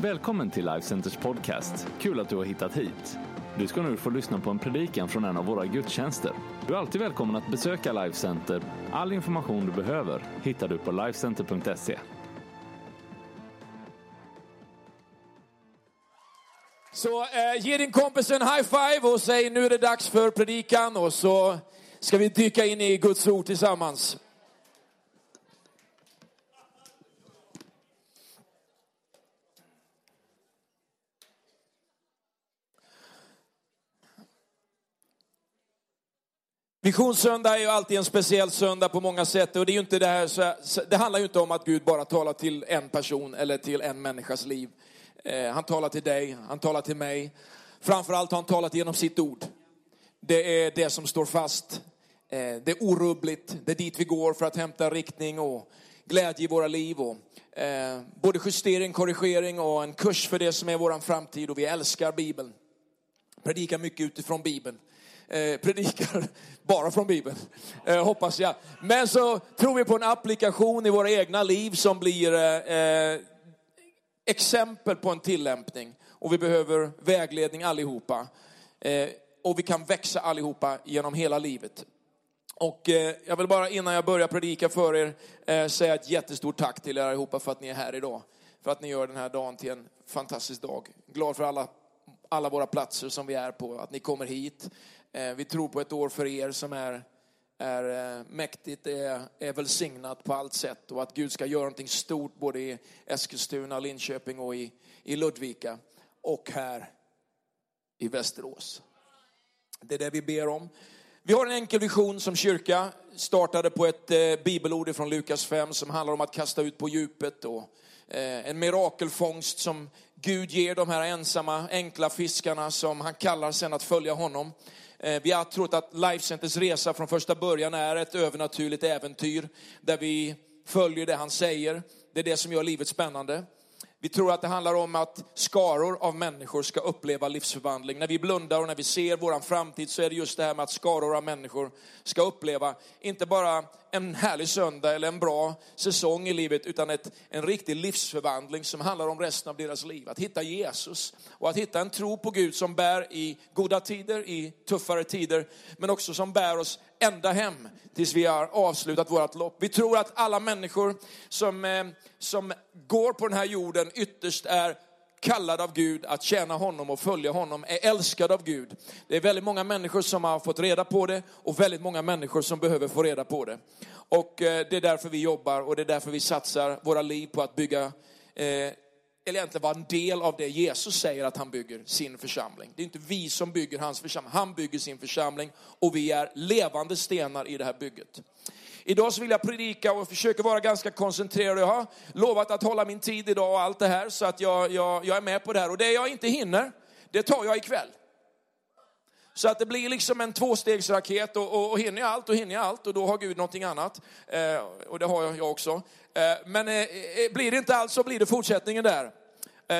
Välkommen till Life Centers podcast. Kul att du har hittat hit. Du ska nu få lyssna på en predikan från en av våra gudstjänster. Du är alltid välkommen att besöka Life Center. All information du behöver hittar du på lifecenter.se. Så eh, ge din kompis en high five och säg nu är det dags för predikan och så ska vi dyka in i Guds ord tillsammans. Missionssöndag är ju alltid en speciell söndag på många sätt och det, är ju inte det, här, så- det handlar ju inte om att Gud bara talar till en person eller till en människas liv. Eh, Han talar till dig, han talar till mig. Framförallt har han talat genom sitt ord. Det är det som står fast. Eh, Det är orubbligt, det är dit vi går för att hämta riktning och glädje i våra liv. Och, eh, både justering, korrigering och en kurs för det som är vår framtid och vi älskar Bibeln predikar mycket utifrån Bibeln. Eh, predikar bara från Bibeln, eh, hoppas jag. Men så tror vi på en applikation i våra egna liv som blir eh, eh, exempel på en tillämpning. Och vi behöver vägledning allihopa. Eh, och vi kan växa allihopa genom hela livet. Och eh, jag vill bara innan jag börjar predika för er eh, säga ett jättestort tack till er allihopa för att ni är här idag. För att ni gör den här dagen till en fantastisk dag. Glad för alla, alla våra platser som vi är på, att ni kommer hit. Eh, vi tror på ett år för er som är, är eh, mäktigt, är, är välsignat på allt sätt. Och att Gud ska göra någonting stort både i Eskilstuna, Linköping och i, i Ludvika. Och här i Västerås. Det är det vi ber om. Vi har en enkel vision som kyrka, startade på ett eh, bibelord från Lukas 5 som handlar om att kasta ut på djupet och eh, en mirakelfångst som Gud ger de här ensamma, enkla fiskarna som han kallar sen att följa honom. Eh, vi har trott att Life Centers resa från första början är ett övernaturligt äventyr där vi följer det han säger. Det är det som gör livet spännande. Vi tror att det handlar om att skaror av människor ska uppleva livsförvandling. När vi blundar och när vi ser våran framtid så är det just det här med att skaror av människor ska uppleva, inte bara en härlig söndag eller en bra säsong i livet, utan ett, en riktig livsförvandling som handlar om resten av deras liv. Att hitta Jesus och att hitta en tro på Gud som bär i goda tider, i tuffare tider, men också som bär oss ända hem tills vi har avslutat vårt lopp. Vi tror att alla människor som, eh, som går på den här jorden ytterst är kallad av Gud att tjäna honom och följa honom, är älskad av Gud. Det är väldigt många människor som har fått reda på det och väldigt många människor som behöver få reda på det. Och eh, det är därför vi jobbar och det är därför vi satsar våra liv på att bygga eh, eller egentligen vara en del av det Jesus säger att han bygger sin församling. Det är inte vi som bygger hans församling, han bygger sin församling och vi är levande stenar i det här bygget. Idag så vill jag predika och försöker vara ganska koncentrerad. Jag har lovat att hålla min tid idag och allt det här så att jag, jag, jag är med på det här. Och det jag inte hinner, det tar jag ikväll. Så att det blir liksom en tvåstegsraket och, och, och hinner jag allt, och hinner jag allt och då har Gud någonting annat. Eh, och det har jag, också. Eh, men eh, eh, blir det inte allt så blir det fortsättningen där. Eh,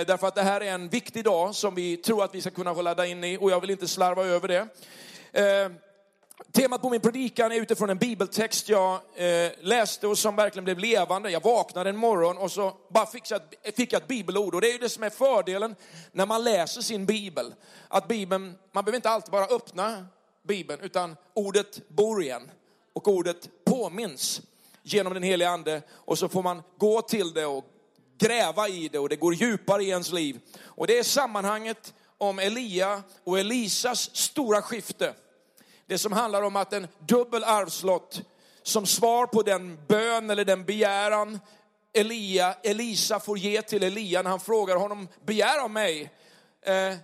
därför att det här är en viktig dag som vi tror att vi ska kunna få ladda in i och jag vill inte slarva över det. Eh, Temat på min predikan är utifrån en bibeltext jag eh, läste och som verkligen blev levande. Jag vaknade en morgon och så bara fick jag, ett- fick jag ett bibelord. Och det är ju det som är fördelen när man läser sin bibel. Att bibeln, man behöver inte alltid bara öppna bibeln utan ordet bor igen. Och ordet påminns genom den heliga ande. Och så får man gå till det och gräva i det och det går djupare i ens liv. Och det är sammanhanget om Elia och Elisas stora skifte. Det som handlar om att en dubbel arvslott som svar på den bön eller den begäran Elia, Elisa får ge till Elia när han frågar honom, begär av mig. Eh,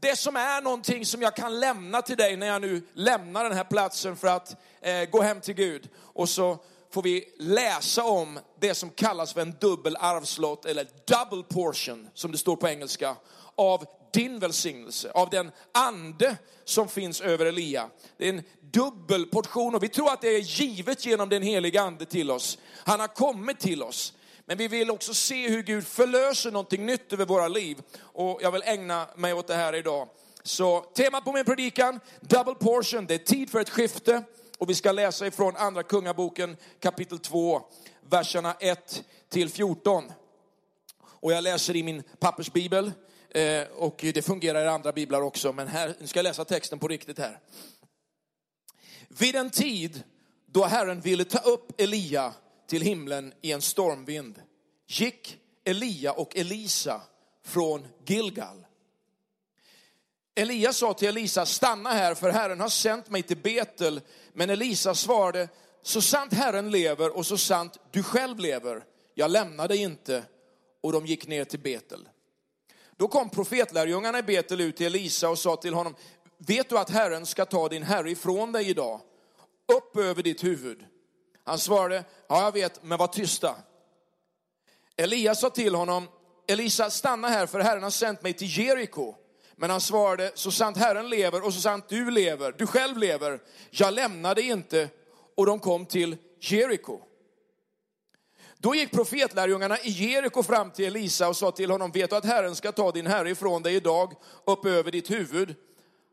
det som är någonting som jag kan lämna till dig när jag nu lämnar den här platsen för att eh, gå hem till Gud. Och så får vi läsa om det som kallas för en dubbel arvslott eller double portion som det står på engelska av din välsignelse, av den ande som finns över Elia. Det är en dubbel portion och vi tror att det är givet genom den heliga ande till oss. Han har kommit till oss. Men vi vill också se hur Gud förlöser någonting nytt över våra liv. Och jag vill ägna mig åt det här idag. Så temat på min predikan, double portion, det är tid för ett skifte. Och vi ska läsa ifrån andra kungaboken kapitel 2, verserna 1 till 14. och jag läser i min pappersbibel. Eh, och det fungerar i andra biblar också, men här, nu ska jag läsa texten på riktigt här. Vid en tid då Herren ville ta upp Elia till himlen i en stormvind gick Elia och Elisa från Gilgal. Elia sa till Elisa, stanna här för Herren har sänt mig till Betel. Men Elisa svarade, så sant Herren lever och så sant du själv lever, jag lämnar dig inte. Och de gick ner till Betel. Då kom profetlärjungarna i Betel ut till Elisa och sa till honom, vet du att Herren ska ta din herre ifrån dig idag? Upp över ditt huvud. Han svarade, ja jag vet, men var tysta. Elias sa till honom, Elisa stanna här för Herren har sänt mig till Jeriko. Men han svarade, så sant Herren lever och så sant du lever, du själv lever, jag lämnar dig inte. Och de kom till Jeriko. Då gick profetlärjungarna i Jeriko fram till Elisa och sa till honom, vet du att Herren ska ta din herre ifrån dig idag upp över ditt huvud?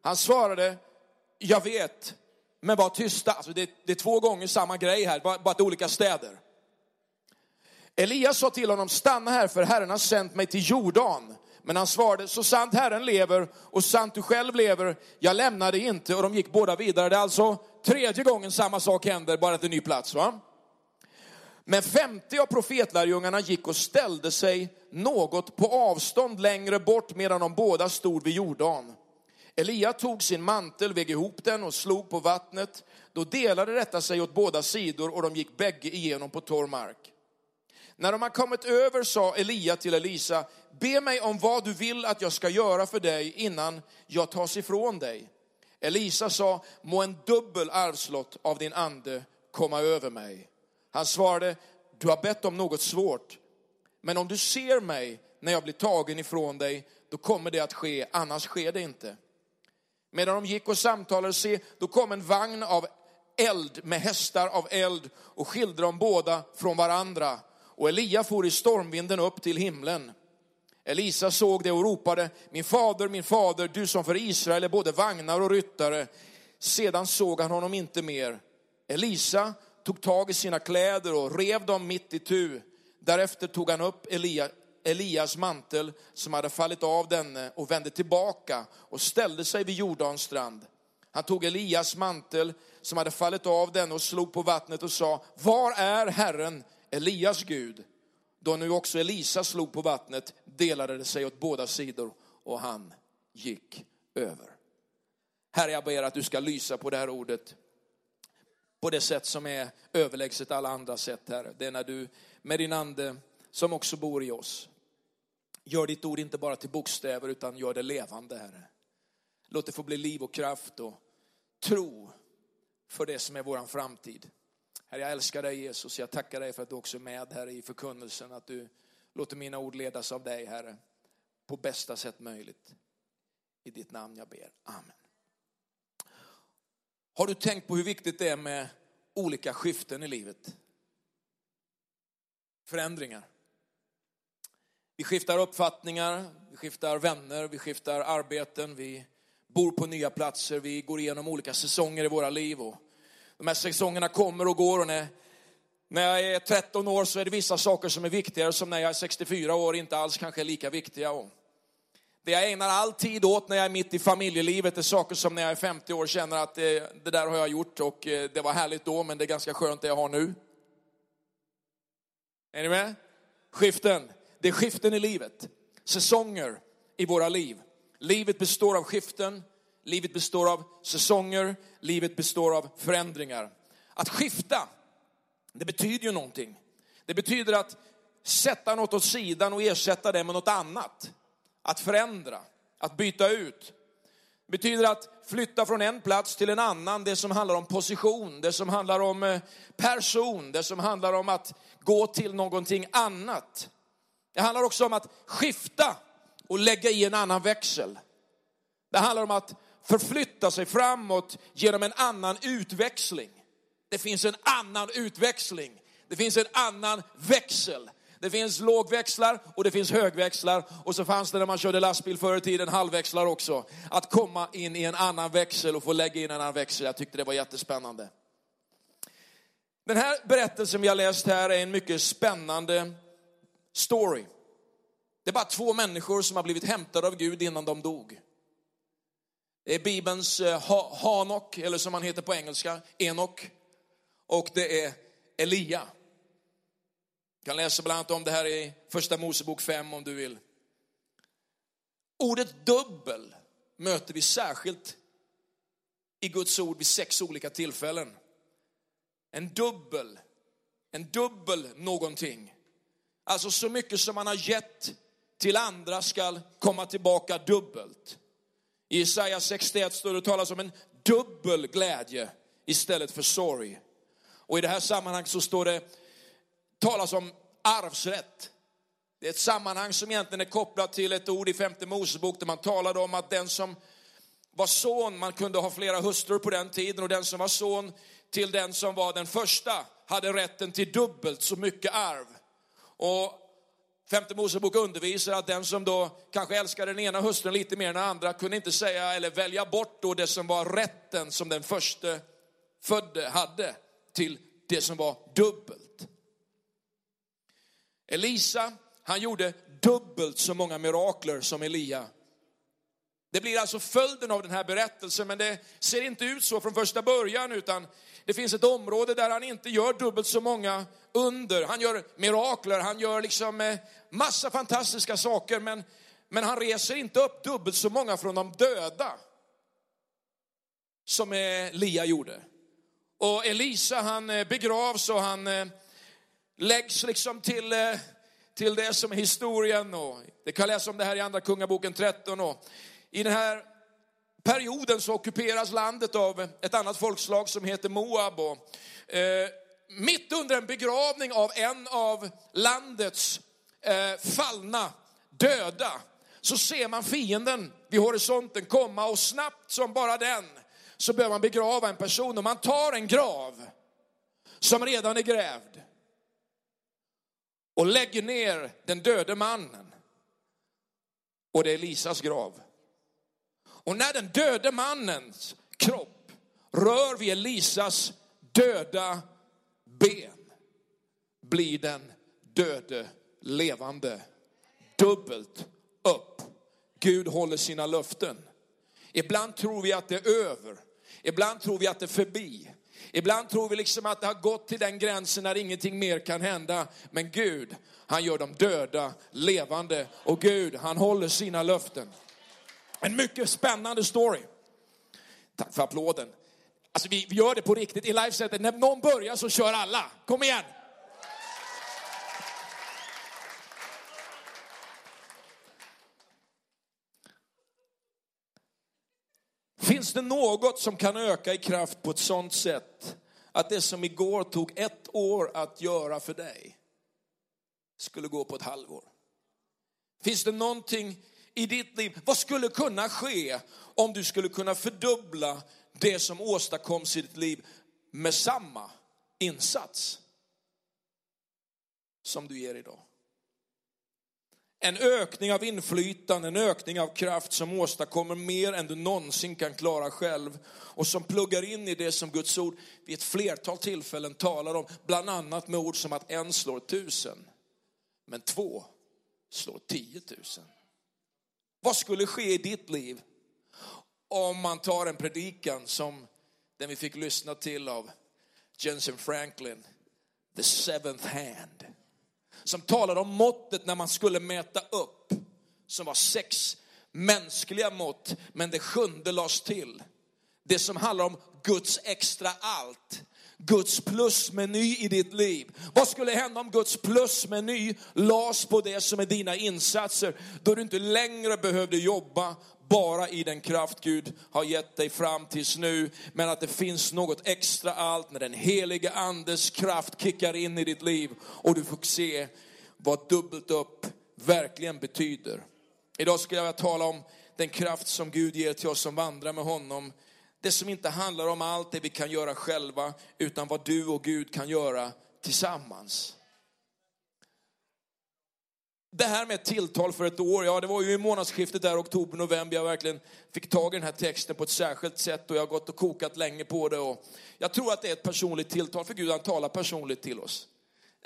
Han svarade, jag vet, men var tysta. Alltså det, det är två gånger samma grej här, bara, bara till olika städer. Elias sa till honom, stanna här för Herren har sänt mig till Jordan. Men han svarade, så sant Herren lever och sant du själv lever, jag lämnar dig inte. Och de gick båda vidare. Det är alltså tredje gången samma sak händer, bara till ny plats. Va? Men 50 av profetlärjungarna gick och ställde sig något på avstånd längre bort medan de båda stod vid Jordan. Elia tog sin mantel, vägde ihop den och slog på vattnet. Då delade detta sig åt båda sidor och de gick bägge igenom på torr mark. När de har kommit över sa Elia till Elisa, be mig om vad du vill att jag ska göra för dig innan jag tas ifrån dig. Elisa sa, må en dubbel arvslott av din ande komma över mig. Han svarade, du har bett om något svårt, men om du ser mig när jag blir tagen ifrån dig, då kommer det att ske, annars sker det inte. Medan de gick och samtalade, se, då kom en vagn av eld med hästar av eld och skilde dem båda från varandra. Och Elia for i stormvinden upp till himlen. Elisa såg det och ropade, min fader, min fader, du som för Israel är både vagnar och ryttare. Sedan såg han honom inte mer. Elisa tog tag i sina kläder och rev dem mitt i tu. Därefter tog han upp Elia, Elias mantel som hade fallit av denne och vände tillbaka och ställde sig vid Jordans strand. Han tog Elias mantel som hade fallit av denne och slog på vattnet och sa, var är Herren, Elias Gud? Då nu också Elisa slog på vattnet delade det sig åt båda sidor och han gick över. Herre, jag ber att du ska lysa på det här ordet på det sätt som är överlägset alla andra sätt, Herre. Det är när du med din ande som också bor i oss Gör ditt ord inte bara till bokstäver utan gör det levande, Herre. Låt det få bli liv och kraft och tro för det som är vår framtid. Herre, jag älskar dig Jesus. Jag tackar dig för att du också är med här i förkunnelsen. Att du låter mina ord ledas av dig, Herre, på bästa sätt möjligt. I ditt namn jag ber. Amen. Har du tänkt på hur viktigt det är med olika skiften i livet? Förändringar. Vi skiftar uppfattningar, vi skiftar vänner, vi skiftar arbeten, vi bor på nya platser, vi går igenom olika säsonger i våra liv. Och de här säsongerna kommer och går och när, när jag är 13 år så är det vissa saker som är viktigare som när jag är 64 år inte alls kanske är lika viktiga. Och det jag ägnar all tid åt när jag är mitt i familjelivet är saker som när jag är 50 år känner att det, det där har jag gjort och eh, det var härligt då men det är ganska skönt det jag har nu. Är ni med? Skiften. Det är skiften i livet, säsonger i våra liv. Livet består av skiften, livet består av säsonger, livet består av förändringar. Att skifta, det betyder ju någonting. Det betyder att sätta något åt sidan och ersätta det med något annat. Att förändra, att byta ut. Det betyder att flytta från en plats till en annan, det som handlar om position, det som handlar om eh, person, det som handlar om att gå till någonting annat. Det handlar också om att skifta och lägga i en annan växel. Det handlar om att förflytta sig framåt genom en annan utväxling. Det finns en annan utväxling. Det finns en annan växel. Det finns lågväxlar och det finns högväxlar. Och så fanns det när man körde lastbil förr i tiden halvväxlar också. Att komma in i en annan växel och få lägga in en annan växel. Jag tyckte det var jättespännande. Den här berättelsen vi har läst här är en mycket spännande story. Det är bara två människor som har blivit hämtade av Gud innan de dog. Det är Bibelns eh, Hanok, eller som han heter på engelska, Enok. Och det är Elia. Du kan läsa bland annat om det här i första Mosebok 5 om du vill. Ordet dubbel möter vi särskilt i Guds ord vid sex olika tillfällen. En dubbel, en dubbel någonting. Alltså så mycket som man har gett till andra skall komma tillbaka dubbelt. I Jesaja 61 står det talas om en dubbel glädje istället för sorg. Och i det här sammanhanget så står det talas om arvsrätt. Det är ett sammanhang som egentligen är kopplat till ett ord i femte Mosebok där man talade om att den som var son, man kunde ha flera hustrur på den tiden och den som var son till den som var den första hade rätten till dubbelt så mycket arv. Och Femte Mosebok undervisar att den som då kanske älskar den ena hustrun lite mer än den andra kunde inte säga eller välja bort då det som var rätten som den första födde hade till det som var dubbelt. Elisa, han gjorde dubbelt så många mirakler som Elia. Det blir alltså följden av den här berättelsen, men det ser inte ut så från första början, utan det finns ett område där han inte gör dubbelt så många under. Han gör mirakler, han gör liksom eh, massa fantastiska saker, men, men han reser inte upp dubbelt så många från de döda som eh, Elia gjorde. Och Elisa han eh, begravs och han läggs liksom till, eh, till det som är historien. Och det kan läsa om det här i andra kungaboken 13. Och I den här perioden så ockuperas landet av ett annat folkslag som heter Moab. Och, eh, mitt under en begravning av en av landets eh, fallna, döda, så ser man fienden vid horisonten komma och snabbt som bara den så behöver man begrava en person och man tar en grav som redan är grävd och lägger ner den döde mannen. Och det är Lisas grav. Och när den döde mannens kropp rör vid Elisas döda ben blir den döde levande. Dubbelt upp. Gud håller sina löften. Ibland tror vi att det är över. Ibland tror vi att det är förbi. Ibland tror vi liksom att det har gått till den gränsen när ingenting mer kan hända. Men Gud, han gör de döda levande. Och Gud, han håller sina löften. En mycket spännande story. Tack för applåden. Alltså vi, vi gör det på riktigt i livesetet. När någon börjar så kör alla. Kom igen. Finns det något som kan öka i kraft på ett sådant sätt att det som igår tog ett år att göra för dig skulle gå på ett halvår? Finns det någonting i ditt liv? Vad skulle kunna ske om du skulle kunna fördubbla det som åstadkoms i ditt liv med samma insats som du ger idag? En ökning av inflytande, en ökning av kraft som åstadkommer mer än du någonsin kan klara själv och som pluggar in i det som Guds ord vid ett flertal tillfällen talar om, bland annat med ord som att en slår tusen, men två slår tiotusen. Vad skulle ske i ditt liv om man tar en predikan som den vi fick lyssna till av Jensen Franklin, The Seventh Hand, som talade om måttet när man skulle mäta upp, som var sex mänskliga mått, men det sjunde lades till. Det som handlar om Guds extra allt. Guds plusmeny i ditt liv. Vad skulle hända om Guds plusmeny lades på det som är dina insatser, då du inte längre behövde jobba bara i den kraft Gud har gett dig fram tills nu, men att det finns något extra allt när den helige andes kraft kickar in i ditt liv och du får se vad dubbelt upp verkligen betyder. Idag skulle jag vilja tala om den kraft som Gud ger till oss som vandrar med honom det som inte handlar om allt det vi kan göra själva, utan vad du och Gud kan göra tillsammans. Det här med tilltal för ett år, ja det var ju i månadsskiftet där oktober-november jag verkligen fick tag i den här texten på ett särskilt sätt och jag har gått och kokat länge på det. Och jag tror att det är ett personligt tilltal, för Gud han talar personligt till oss.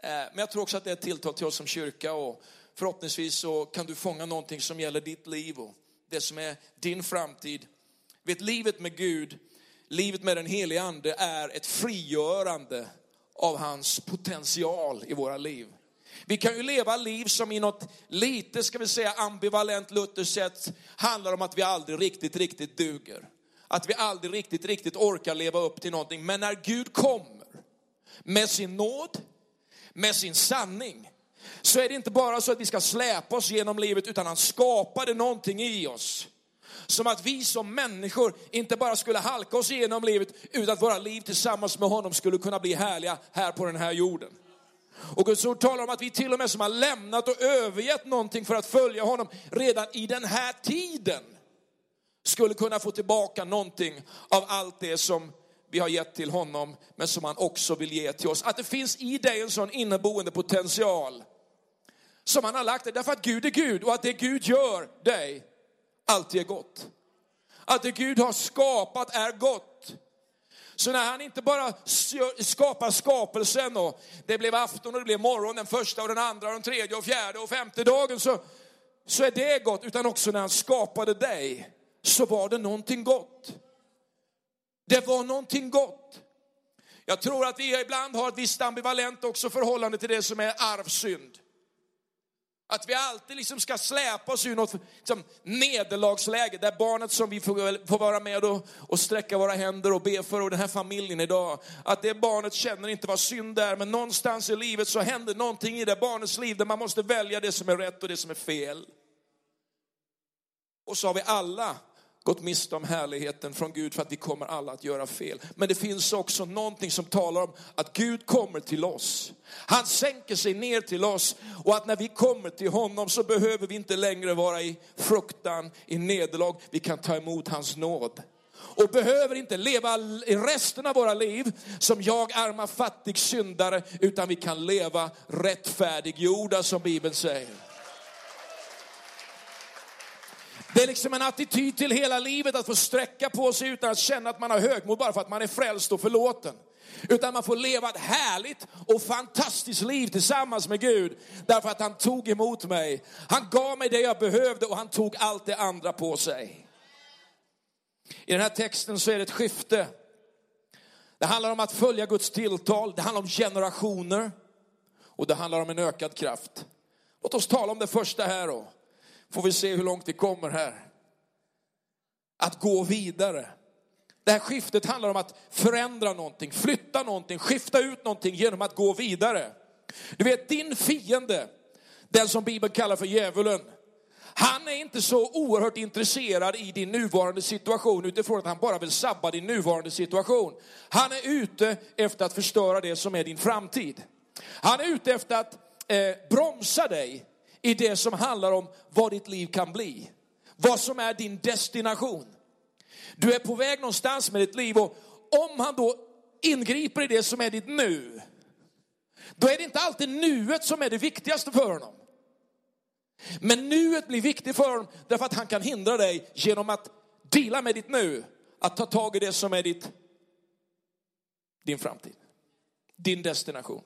Eh, men jag tror också att det är ett tilltal till oss som kyrka och förhoppningsvis så kan du fånga någonting som gäller ditt liv och det som är din framtid. Vet, livet med Gud, livet med den helige ande är ett frigörande av hans potential i våra liv. Vi kan ju leva liv som i något lite, ska vi säga ambivalent Luthersätt, sätt handlar om att vi aldrig riktigt, riktigt duger. Att vi aldrig riktigt, riktigt orkar leva upp till någonting. Men när Gud kommer med sin nåd, med sin sanning, så är det inte bara så att vi ska släpa oss genom livet, utan han skapade någonting i oss. Som att vi som människor inte bara skulle halka oss igenom livet, utan att våra liv tillsammans med honom skulle kunna bli härliga här på den här jorden. Och Guds ord talar om att vi till och med som har lämnat och övergett någonting för att följa honom redan i den här tiden skulle kunna få tillbaka någonting av allt det som vi har gett till honom, men som han också vill ge till oss. Att det finns i dig en sån inneboende potential som han har lagt dig, därför att Gud är Gud och att det Gud gör dig alltid är gott. Att det Gud har skapat är gott. Så när han inte bara skapar skapelsen och det blev afton och det blev morgon den första och den andra och den tredje och fjärde och femte dagen så, så är det gott. Utan också när han skapade dig så var det någonting gott. Det var någonting gott. Jag tror att vi ibland har ett visst ambivalent också förhållande till det som är arvsynd. Att vi alltid liksom ska släpa oss ur något liksom, nederlagsläge där barnet som vi får, får vara med och, och sträcka våra händer och be för och den här familjen idag. Att det barnet känner inte vad synd är men någonstans i livet så händer någonting i det barnets liv där man måste välja det som är rätt och det som är fel. Och så har vi alla gått miste om härligheten från Gud för att vi kommer alla att göra fel. Men det finns också någonting som talar om att Gud kommer till oss. Han sänker sig ner till oss och att när vi kommer till honom så behöver vi inte längre vara i fruktan, i nederlag. Vi kan ta emot hans nåd och behöver inte leva resten av våra liv som jag arma fattig syndare utan vi kan leva rättfärdiggjorda som Bibeln säger. Det är liksom en attityd till hela livet att få sträcka på sig utan att känna att man har högmod bara för att man är frälst och förlåten. Utan man får leva ett härligt och fantastiskt liv tillsammans med Gud. Därför att han tog emot mig. Han gav mig det jag behövde och han tog allt det andra på sig. I den här texten så är det ett skifte. Det handlar om att följa Guds tilltal, det handlar om generationer och det handlar om en ökad kraft. Låt oss tala om det första här då. Får vi se hur långt vi kommer här. Att gå vidare. Det här skiftet handlar om att förändra någonting, flytta någonting, skifta ut någonting genom att gå vidare. Du vet din fiende, den som Bibeln kallar för djävulen, han är inte så oerhört intresserad i din nuvarande situation utifrån att han bara vill sabba din nuvarande situation. Han är ute efter att förstöra det som är din framtid. Han är ute efter att eh, bromsa dig i det som handlar om vad ditt liv kan bli. Vad som är din destination. Du är på väg någonstans med ditt liv och om han då ingriper i det som är ditt nu, då är det inte alltid nuet som är det viktigaste för honom. Men nuet blir viktigt för honom därför att han kan hindra dig genom att dela med ditt nu, att ta tag i det som är ditt, din framtid, din destination.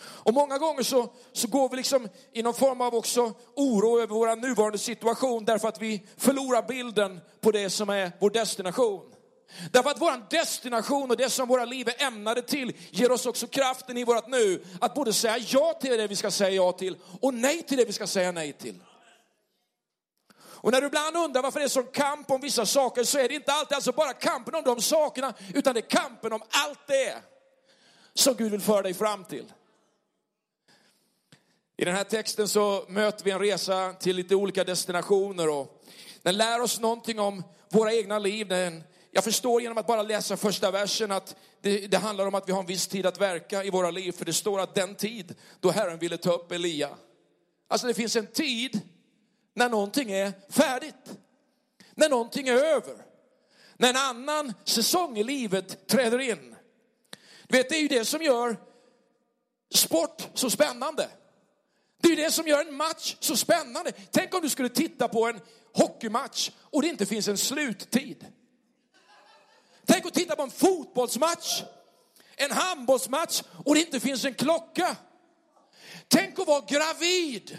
Och många gånger så, så går vi liksom i någon form av också oro över vår nuvarande situation därför att vi förlorar bilden på det som är vår destination. Därför att vår destination och det som våra liv är ämnade till ger oss också kraften i vårt nu att både säga ja till det vi ska säga ja till och nej till det vi ska säga nej till. Och när du ibland undrar varför det är sån kamp om vissa saker så är det inte alltid alltså bara kampen om de sakerna utan det är kampen om allt det som Gud vill föra dig fram till. I den här texten så möter vi en resa till lite olika destinationer och den lär oss någonting om våra egna liv. Den, jag förstår genom att bara läsa första versen att det, det, handlar om att vi har en viss tid att verka i våra liv. För det står att den tid då Herren ville ta upp Elia. Alltså det finns en tid när någonting är färdigt. När någonting är över. När en annan säsong i livet träder in. Du vet, det är ju det som gör sport så spännande. Det är det som gör en match så spännande. Tänk om du skulle titta på en hockeymatch och det inte finns en sluttid. Tänk att titta på en fotbollsmatch, en handbollsmatch och det inte finns en klocka. Tänk att vara gravid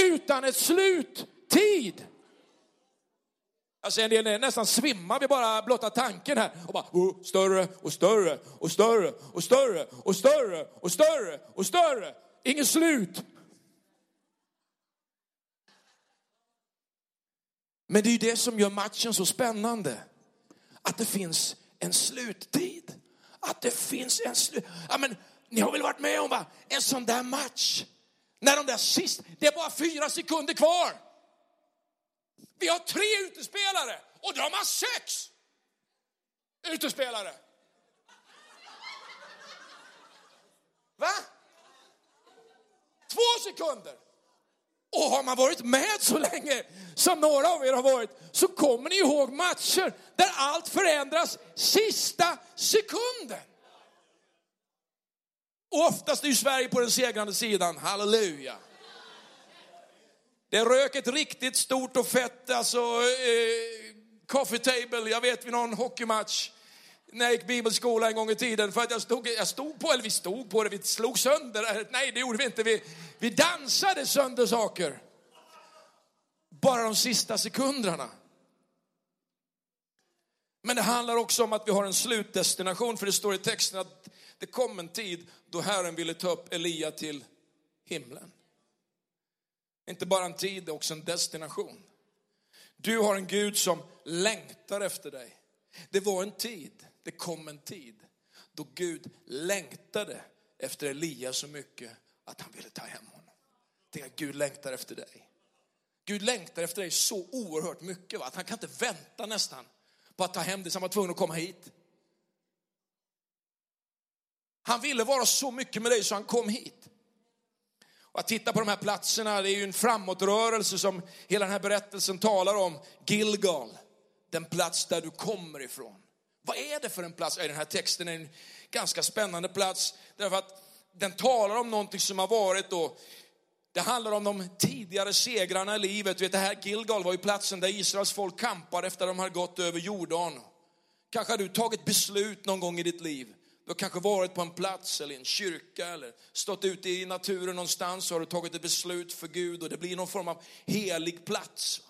utan ett sluttid. Alltså en del nästan svimmar vid bara blotta tanken här. Och bara, oh, större och större och större och större och större och större och större. Inget slut. Men det är ju det som gör matchen så spännande. Att det finns en sluttid. Att det finns en slut. Ja, men, ni har väl varit med om va? en sån där match? När de där sist, det är bara fyra sekunder kvar. Vi har tre utespelare och de har sex utespelare. Va? Två sekunder. Och har man varit med så länge som några av er har varit så kommer ni ihåg matcher där allt förändras sista sekunden. Och oftast är ju Sverige på den segrande sidan, halleluja. Det rök ett riktigt stort och fett, alltså eh, coffee table, jag vet vid någon hockeymatch när jag gick bibelskola en gång i tiden för att jag stod, jag stod på, eller vi stod på det, vi slog sönder, nej det gjorde vi inte, vi, vi dansade sönder saker. Bara de sista sekunderna. Men det handlar också om att vi har en slutdestination, för det står i texten att det kom en tid då Herren ville ta upp Elia till himlen. Inte bara en tid, det är också en destination. Du har en Gud som längtar efter dig. Det var en tid, det kom en tid då Gud längtade efter Elia så mycket att han ville ta hem honom. Tänk att Gud längtar efter dig. Gud längtar efter dig så oerhört mycket va? att han kan inte vänta nästan på att ta hem dig så han var tvungen att komma hit. Han ville vara så mycket med dig så han kom hit. Och att titta på de här platserna, det är ju en framåtrörelse som hela den här berättelsen talar om. Gilgal, den plats där du kommer ifrån. Vad är det för en plats? Den här texten är en ganska spännande plats därför att den talar om någonting som har varit då. Det handlar om de tidigare segrarna i livet. Vet, det här Gilgal var ju platsen där Israels folk kampar efter att de hade gått över Jordan. Kanske har du tagit beslut någon gång i ditt liv du har kanske varit på en plats eller i en kyrka eller stått ute i naturen någonstans och har du tagit ett beslut för Gud och det blir någon form av helig plats.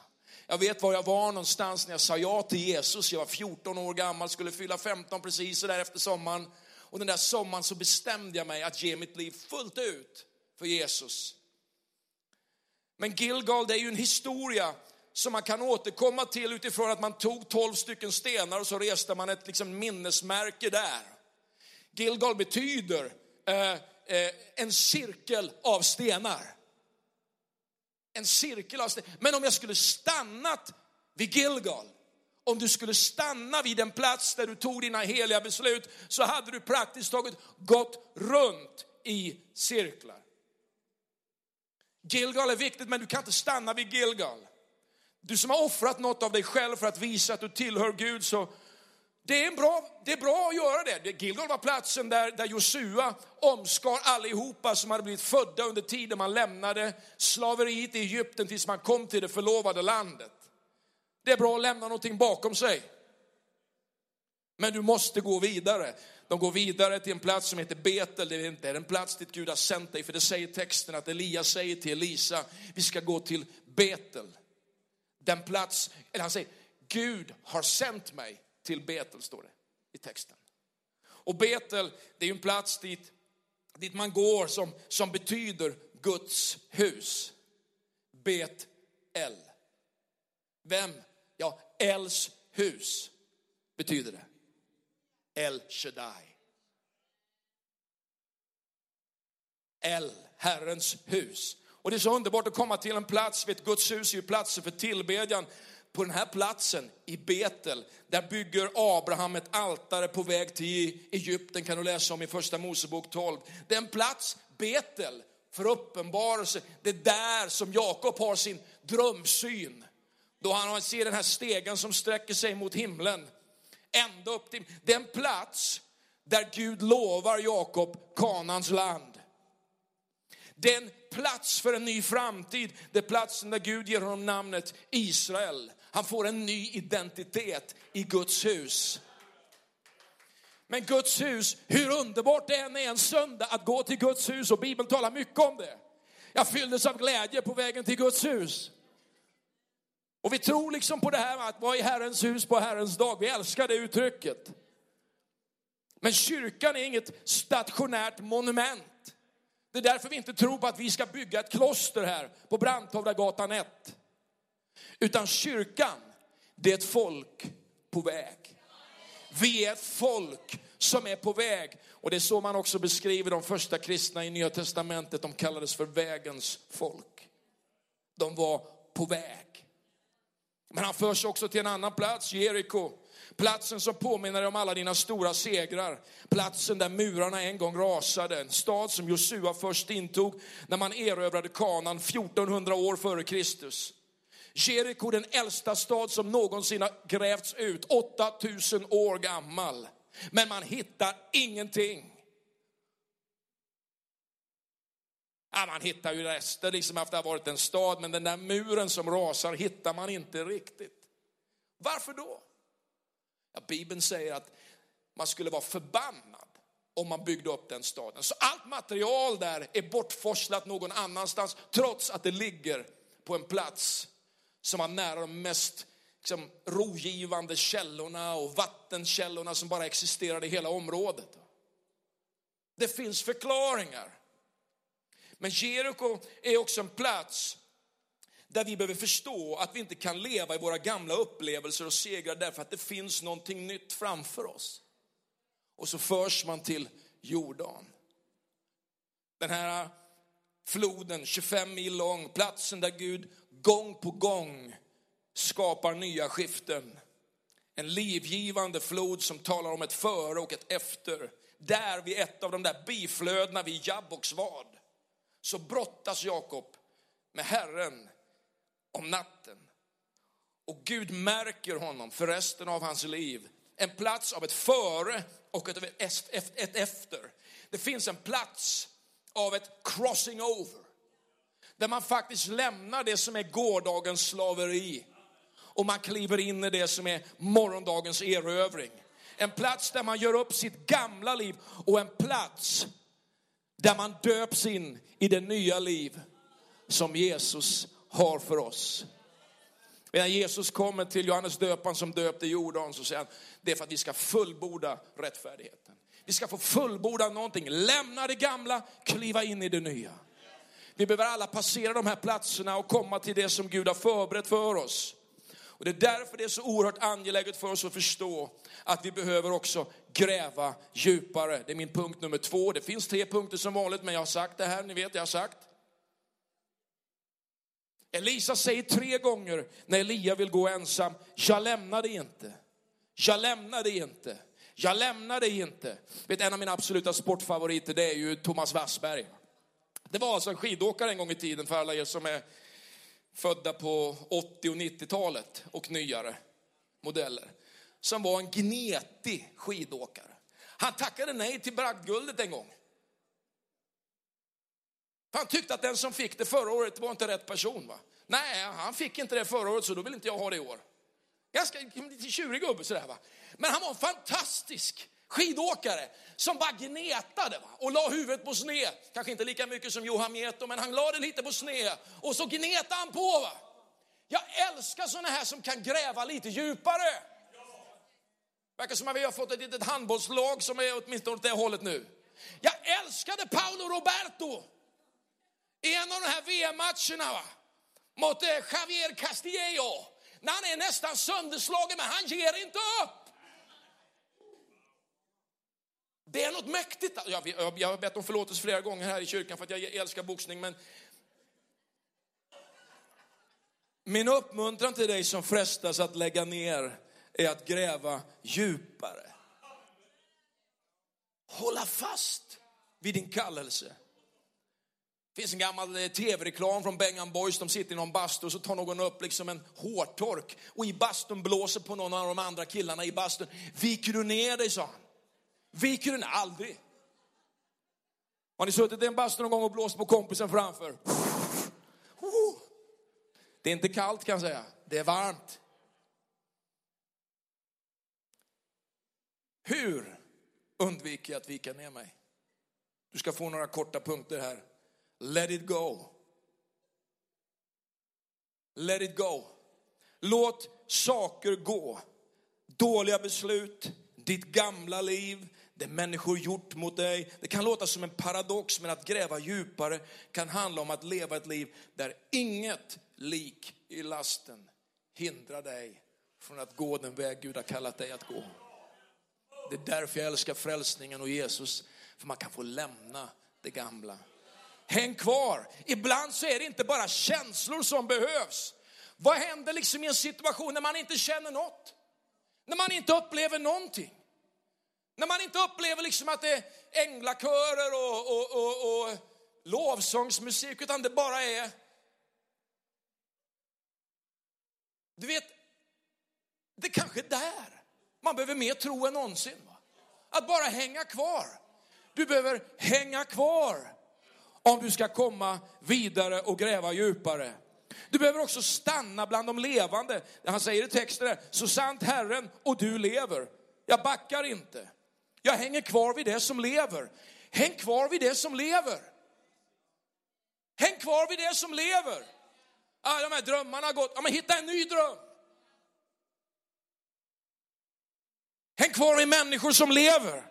Jag vet var jag var någonstans när jag sa ja till Jesus. Jag var 14 år gammal, skulle fylla 15 precis så där efter sommaren. Och den där sommaren så bestämde jag mig att ge mitt liv fullt ut för Jesus. Men Gilgal, det är ju en historia som man kan återkomma till utifrån att man tog 12 stycken stenar och så reste man ett liksom minnesmärke där. Gilgal betyder eh, eh, en cirkel av stenar. En cirkel av steg. Men om jag skulle stannat vid Gilgal, om du skulle stanna vid den plats där du tog dina heliga beslut, så hade du praktiskt taget gått runt i cirklar. Gilgal är viktigt, men du kan inte stanna vid Gilgal. Du som har offrat något av dig själv för att visa att du tillhör Gud, så det är, bra, det är bra att göra det. Gilgal var platsen där, där Josua omskar allihopa som hade blivit födda under tiden man lämnade slaveriet i Egypten tills man kom till det förlovade landet. Det är bra att lämna någonting bakom sig. Men du måste gå vidare. De går vidare till en plats som heter Betel. Det är inte en plats dit Gud har sänt dig, för det säger texten att Elias säger till Elisa, vi ska gå till Betel. Den plats, eller han säger, Gud har sänt mig till Betel, står det i texten. Och Betel, det är en plats dit, dit man går som, som betyder Guds hus. Bet-El. Vem? Ja, Els hus betyder det. El Shaddai. El, Herrens hus. Och det är så underbart att komma till en plats, vet Guds hus är ju platser för tillbedjan på den här platsen i Betel, där bygger Abraham ett altare på väg till Egypten, kan du läsa om i första Mosebok 12. Det är en plats, Betel, för uppenbarelse. Det är där som Jakob har sin drömsyn. Då han ser den här stegen som sträcker sig mot himlen. Ända upp till, det är en plats där Gud lovar Jakob Kanans land. Det är en plats för en ny framtid. Det är platsen där Gud ger honom namnet Israel. Han får en ny identitet i Guds hus. Men Guds hus, hur underbart det än är en söndag att gå till Guds hus och Bibeln talar mycket om det. Jag fylldes av glädje på vägen till Guds hus. Och vi tror liksom på det här med att vara i Herrens hus på Herrens dag. Vi älskar det uttrycket. Men kyrkan är inget stationärt monument. Det är därför vi inte tror på att vi ska bygga ett kloster här på Brandhovdagatan 1. Utan kyrkan, det är ett folk på väg. Vi är ett folk som är på väg. Och det är så man också beskriver de första kristna i Nya Testamentet. De kallades för vägens folk. De var på väg. Men han förs också till en annan plats, Jeriko. Platsen som påminner dig om alla dina stora segrar. Platsen där murarna en gång rasade. En stad som Josua först intog när man erövrade kanan 1400 år före Kristus. Jeriko, den äldsta stad som någonsin har grävts ut, 8000 år gammal. Men man hittar ingenting. Ja, man hittar ju rester liksom efter att ha varit en stad, men den där muren som rasar hittar man inte riktigt. Varför då? Ja, Bibeln säger att man skulle vara förbannad om man byggde upp den staden. Så allt material där är bortforslat någon annanstans, trots att det ligger på en plats som var nära de mest liksom, rogivande källorna och vattenkällorna som bara existerade i hela området. Det finns förklaringar. Men Jeriko är också en plats där vi behöver förstå att vi inte kan leva i våra gamla upplevelser och segrar därför att det finns någonting nytt framför oss. Och så förs man till Jordan. Den här floden, 25 mil lång, platsen där Gud gång på gång skapar nya skiften. En livgivande flod som talar om ett före och ett efter. Där vid ett av de där biflödena vid Jabboksvad så brottas Jakob med Herren om natten. Och Gud märker honom för resten av hans liv. En plats av ett före och ett, ett efter. Det finns en plats av ett crossing over. Där man faktiskt lämnar det som är gårdagens slaveri. Och man kliver in i det som är morgondagens erövring. En plats där man gör upp sitt gamla liv och en plats där man döps in i det nya liv som Jesus har för oss. När Jesus kommer till Johannes döparen som döpte Jordan så säger han, det är för att vi ska fullborda rättfärdigheten. Vi ska få fullborda någonting, lämna det gamla, kliva in i det nya. Vi behöver alla passera de här platserna och komma till det som Gud har förberett för oss. Och det är därför det är så oerhört angeläget för oss att förstå att vi behöver också gräva djupare. Det är min punkt nummer två. Det finns tre punkter som vanligt, men jag har sagt det här, ni vet jag har sagt. Elisa säger tre gånger när Elia vill gå ensam, jag lämnar dig inte. Jag lämnar dig inte. Jag lämnar dig inte. Vet, en av mina absoluta sportfavoriter det är ju Thomas Wassberg. Det var alltså en skidåkare en gång i tiden för alla er som är födda på 80 och 90-talet och nyare modeller. Som var en gnetig skidåkare. Han tackade nej till bragdguldet en gång. Han tyckte att den som fick det förra året var inte rätt person. Va? Nej, han fick inte det förra året så då vill inte jag ha det i år. Ganska lite tjurig gubbe sådär va. Men han var fantastisk skidåkare som bara gnetade va? och la huvudet på sned. Kanske inte lika mycket som Johan Mieto, men han la det lite på sned och så gnetade han på. Va? Jag älskar sådana här som kan gräva lite djupare. Verkar som att vi har fått ett litet handbollslag som är åtminstone åt det hållet nu. Jag älskade Paolo Roberto i en av de här VM-matcherna mot eh, Javier Castillejo. När han är nästan sönderslagen, men han ger inte upp. Det är något mäktigt. Jag, jag, jag har bett om förlåtelse flera gånger här i kyrkan för att jag älskar boxning, men min uppmuntran till dig som frestas att lägga ner är att gräva djupare. Hålla fast vid din kallelse. Det finns en gammal eh, tv-reklam från Bengan Boys. De sitter i någon bastu och så tar någon upp liksom en hårtork och i bastun blåser på någon av de andra killarna i bastun. Viker du ner dig, sa han. Viker du? Aldrig. Har ni suttit i en bastu någon gång och blåst på kompisen framför? Det är inte kallt kan jag säga. Det är varmt. Hur undviker jag att vika ner mig? Du ska få några korta punkter här. Let it go. Let it go. Låt saker gå. Dåliga beslut, ditt gamla liv, det människor gjort mot dig. Det kan låta som en paradox, men att gräva djupare kan handla om att leva ett liv där inget lik i lasten hindrar dig från att gå den väg Gud har kallat dig att gå. Det är därför jag älskar frälsningen och Jesus, för man kan få lämna det gamla. Häng kvar. Ibland så är det inte bara känslor som behövs. Vad händer liksom i en situation när man inte känner något? När man inte upplever någonting? När man inte upplever liksom att det är änglakörer och, och, och, och lovsångsmusik, utan det bara är... Du vet, det kanske är där man behöver mer tro än någonsin. Va? Att bara hänga kvar. Du behöver hänga kvar om du ska komma vidare och gräva djupare. Du behöver också stanna bland de levande. Han säger i texten där, så sant Herren och du lever. Jag backar inte. Jag hänger kvar vid det som lever. Häng kvar vid det som lever. Häng kvar vid det som lever. Ah, de här drömmarna har gått. Ja, men hitta en ny dröm. Häng kvar vid människor som lever.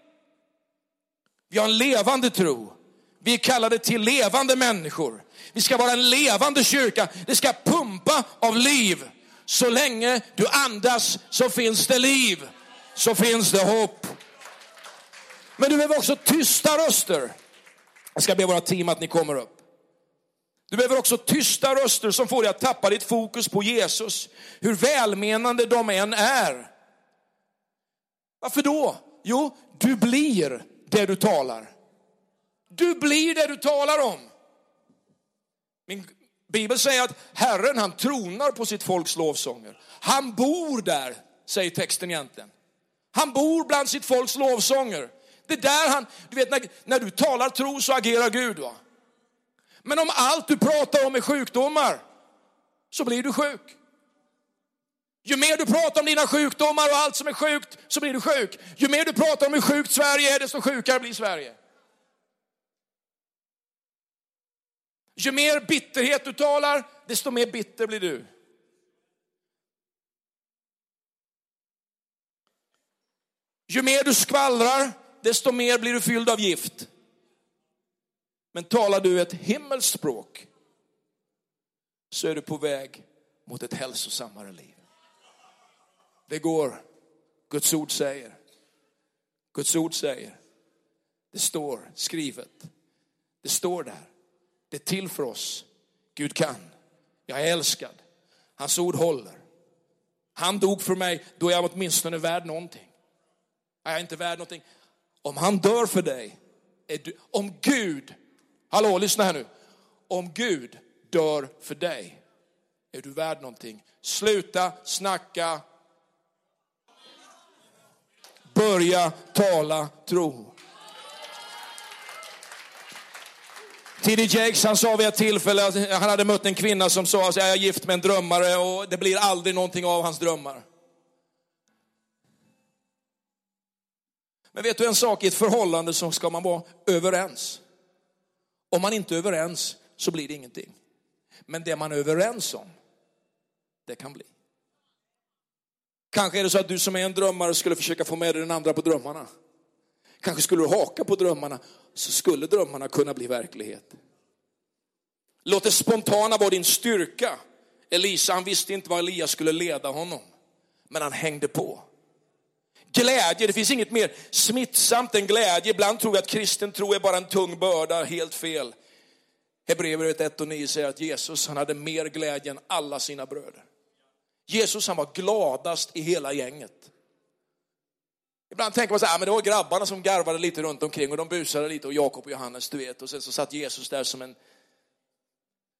Vi har en levande tro. Vi är kallade till levande människor. Vi ska vara en levande kyrka. Det ska pumpa av liv. Så länge du andas så finns det liv. Så finns det hopp. Men du behöver också tysta röster. Jag ska be våra team att ni kommer upp. Du behöver också tysta röster som får dig att tappa ditt fokus på Jesus. Hur välmenande de än är. Varför då? Jo, du blir det du talar. Du blir det du talar om. Min bibel säger att Herren han tronar på sitt folks lovsånger. Han bor där, säger texten egentligen. Han bor bland sitt folks lovsånger. Det är där han, du vet när, när du talar tro så agerar Gud. Va? Men om allt du pratar om är sjukdomar så blir du sjuk. Ju mer du pratar om dina sjukdomar och allt som är sjukt så blir du sjuk. Ju mer du pratar om hur sjukt Sverige är desto sjukare blir Sverige. Ju mer bitterhet du talar, desto mer bitter blir du. Ju mer du skvallrar, desto mer blir du fylld av gift. Men talar du ett himmelskt språk så är du på väg mot ett hälsosammare liv. Det går. Guds ord säger. Guds ord säger. Det står skrivet. Det står där. Det är till för oss. Gud kan. Jag är älskad. Hans ord håller. Han dog för mig, då är jag åtminstone värd någonting. Jag är inte värd någonting. Om han dör för dig, du, om Gud, hallå lyssna här nu. Om Gud dör för dig, är du värd någonting. Sluta snacka. Börja tala tro. T.D. Jakes han sa vid ett tillfälle att han hade mött en kvinna som sa att jag är gift med en drömmare och det blir aldrig någonting av hans drömmar. Men vet du en sak, i ett förhållande så ska man vara överens. Om man inte är överens så blir det ingenting. Men det man är överens om, det kan bli. Kanske är det så att du som är en drömmare skulle försöka få med dig den andra på drömmarna. Kanske skulle du haka på drömmarna så skulle drömmarna kunna bli verklighet. Låt det spontana vara din styrka. Elisa han visste inte var Elias skulle leda honom, men han hängde på. Glädje, det finns inget mer smittsamt än glädje. Ibland tror vi att kristen tro är bara en tung börda, helt fel. Hebreerbrevet 1 och 9 säger att Jesus han hade mer glädje än alla sina bröder. Jesus han var gladast i hela gänget. Ibland tänker man så här, ah, men det var grabbarna som garvade lite runt omkring och de busade lite och Jakob och Johannes, du vet. Och sen så satt Jesus där som en...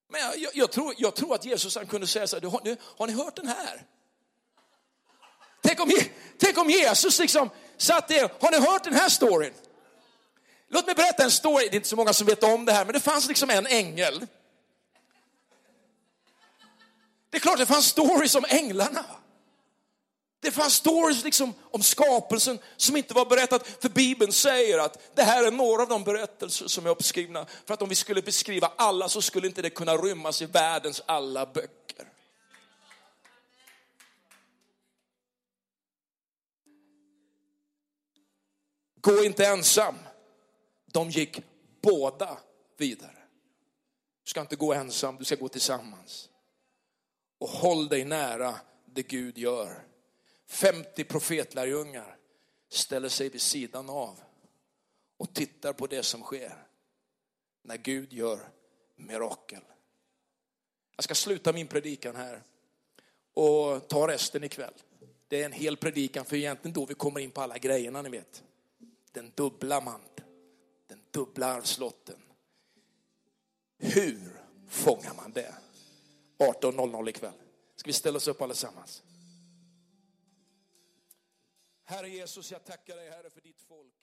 Men jag, jag, jag tror, jag tror att Jesus han kunde säga så här, har, har ni hört den här? Tänk om, tänk om Jesus liksom satt där, har ni hört den här storyn? Låt mig berätta en story, det är inte så många som vet om det här, men det fanns liksom en ängel. Det är klart det fanns stories om änglarna. Det fanns stories liksom om skapelsen som inte var berättat. För Bibeln säger att det här är några av de berättelser som är uppskrivna. För att om vi skulle beskriva alla så skulle inte det kunna rymmas i världens alla böcker. Gå inte ensam. De gick båda vidare. Du ska inte gå ensam, du ska gå tillsammans. Och håll dig nära det Gud gör. 50 profetlärjungar ställer sig vid sidan av och tittar på det som sker när Gud gör mirakel. Jag ska sluta min predikan här och ta resten ikväll. Det är en hel predikan för egentligen då vi kommer in på alla grejerna ni vet. Den dubbla manteln, den dubbla arvslotten. Hur fångar man det? 18.00 ikväll. Ska vi ställa oss upp allesammans? Herre Jesus, jag tackar dig Herre för ditt folk.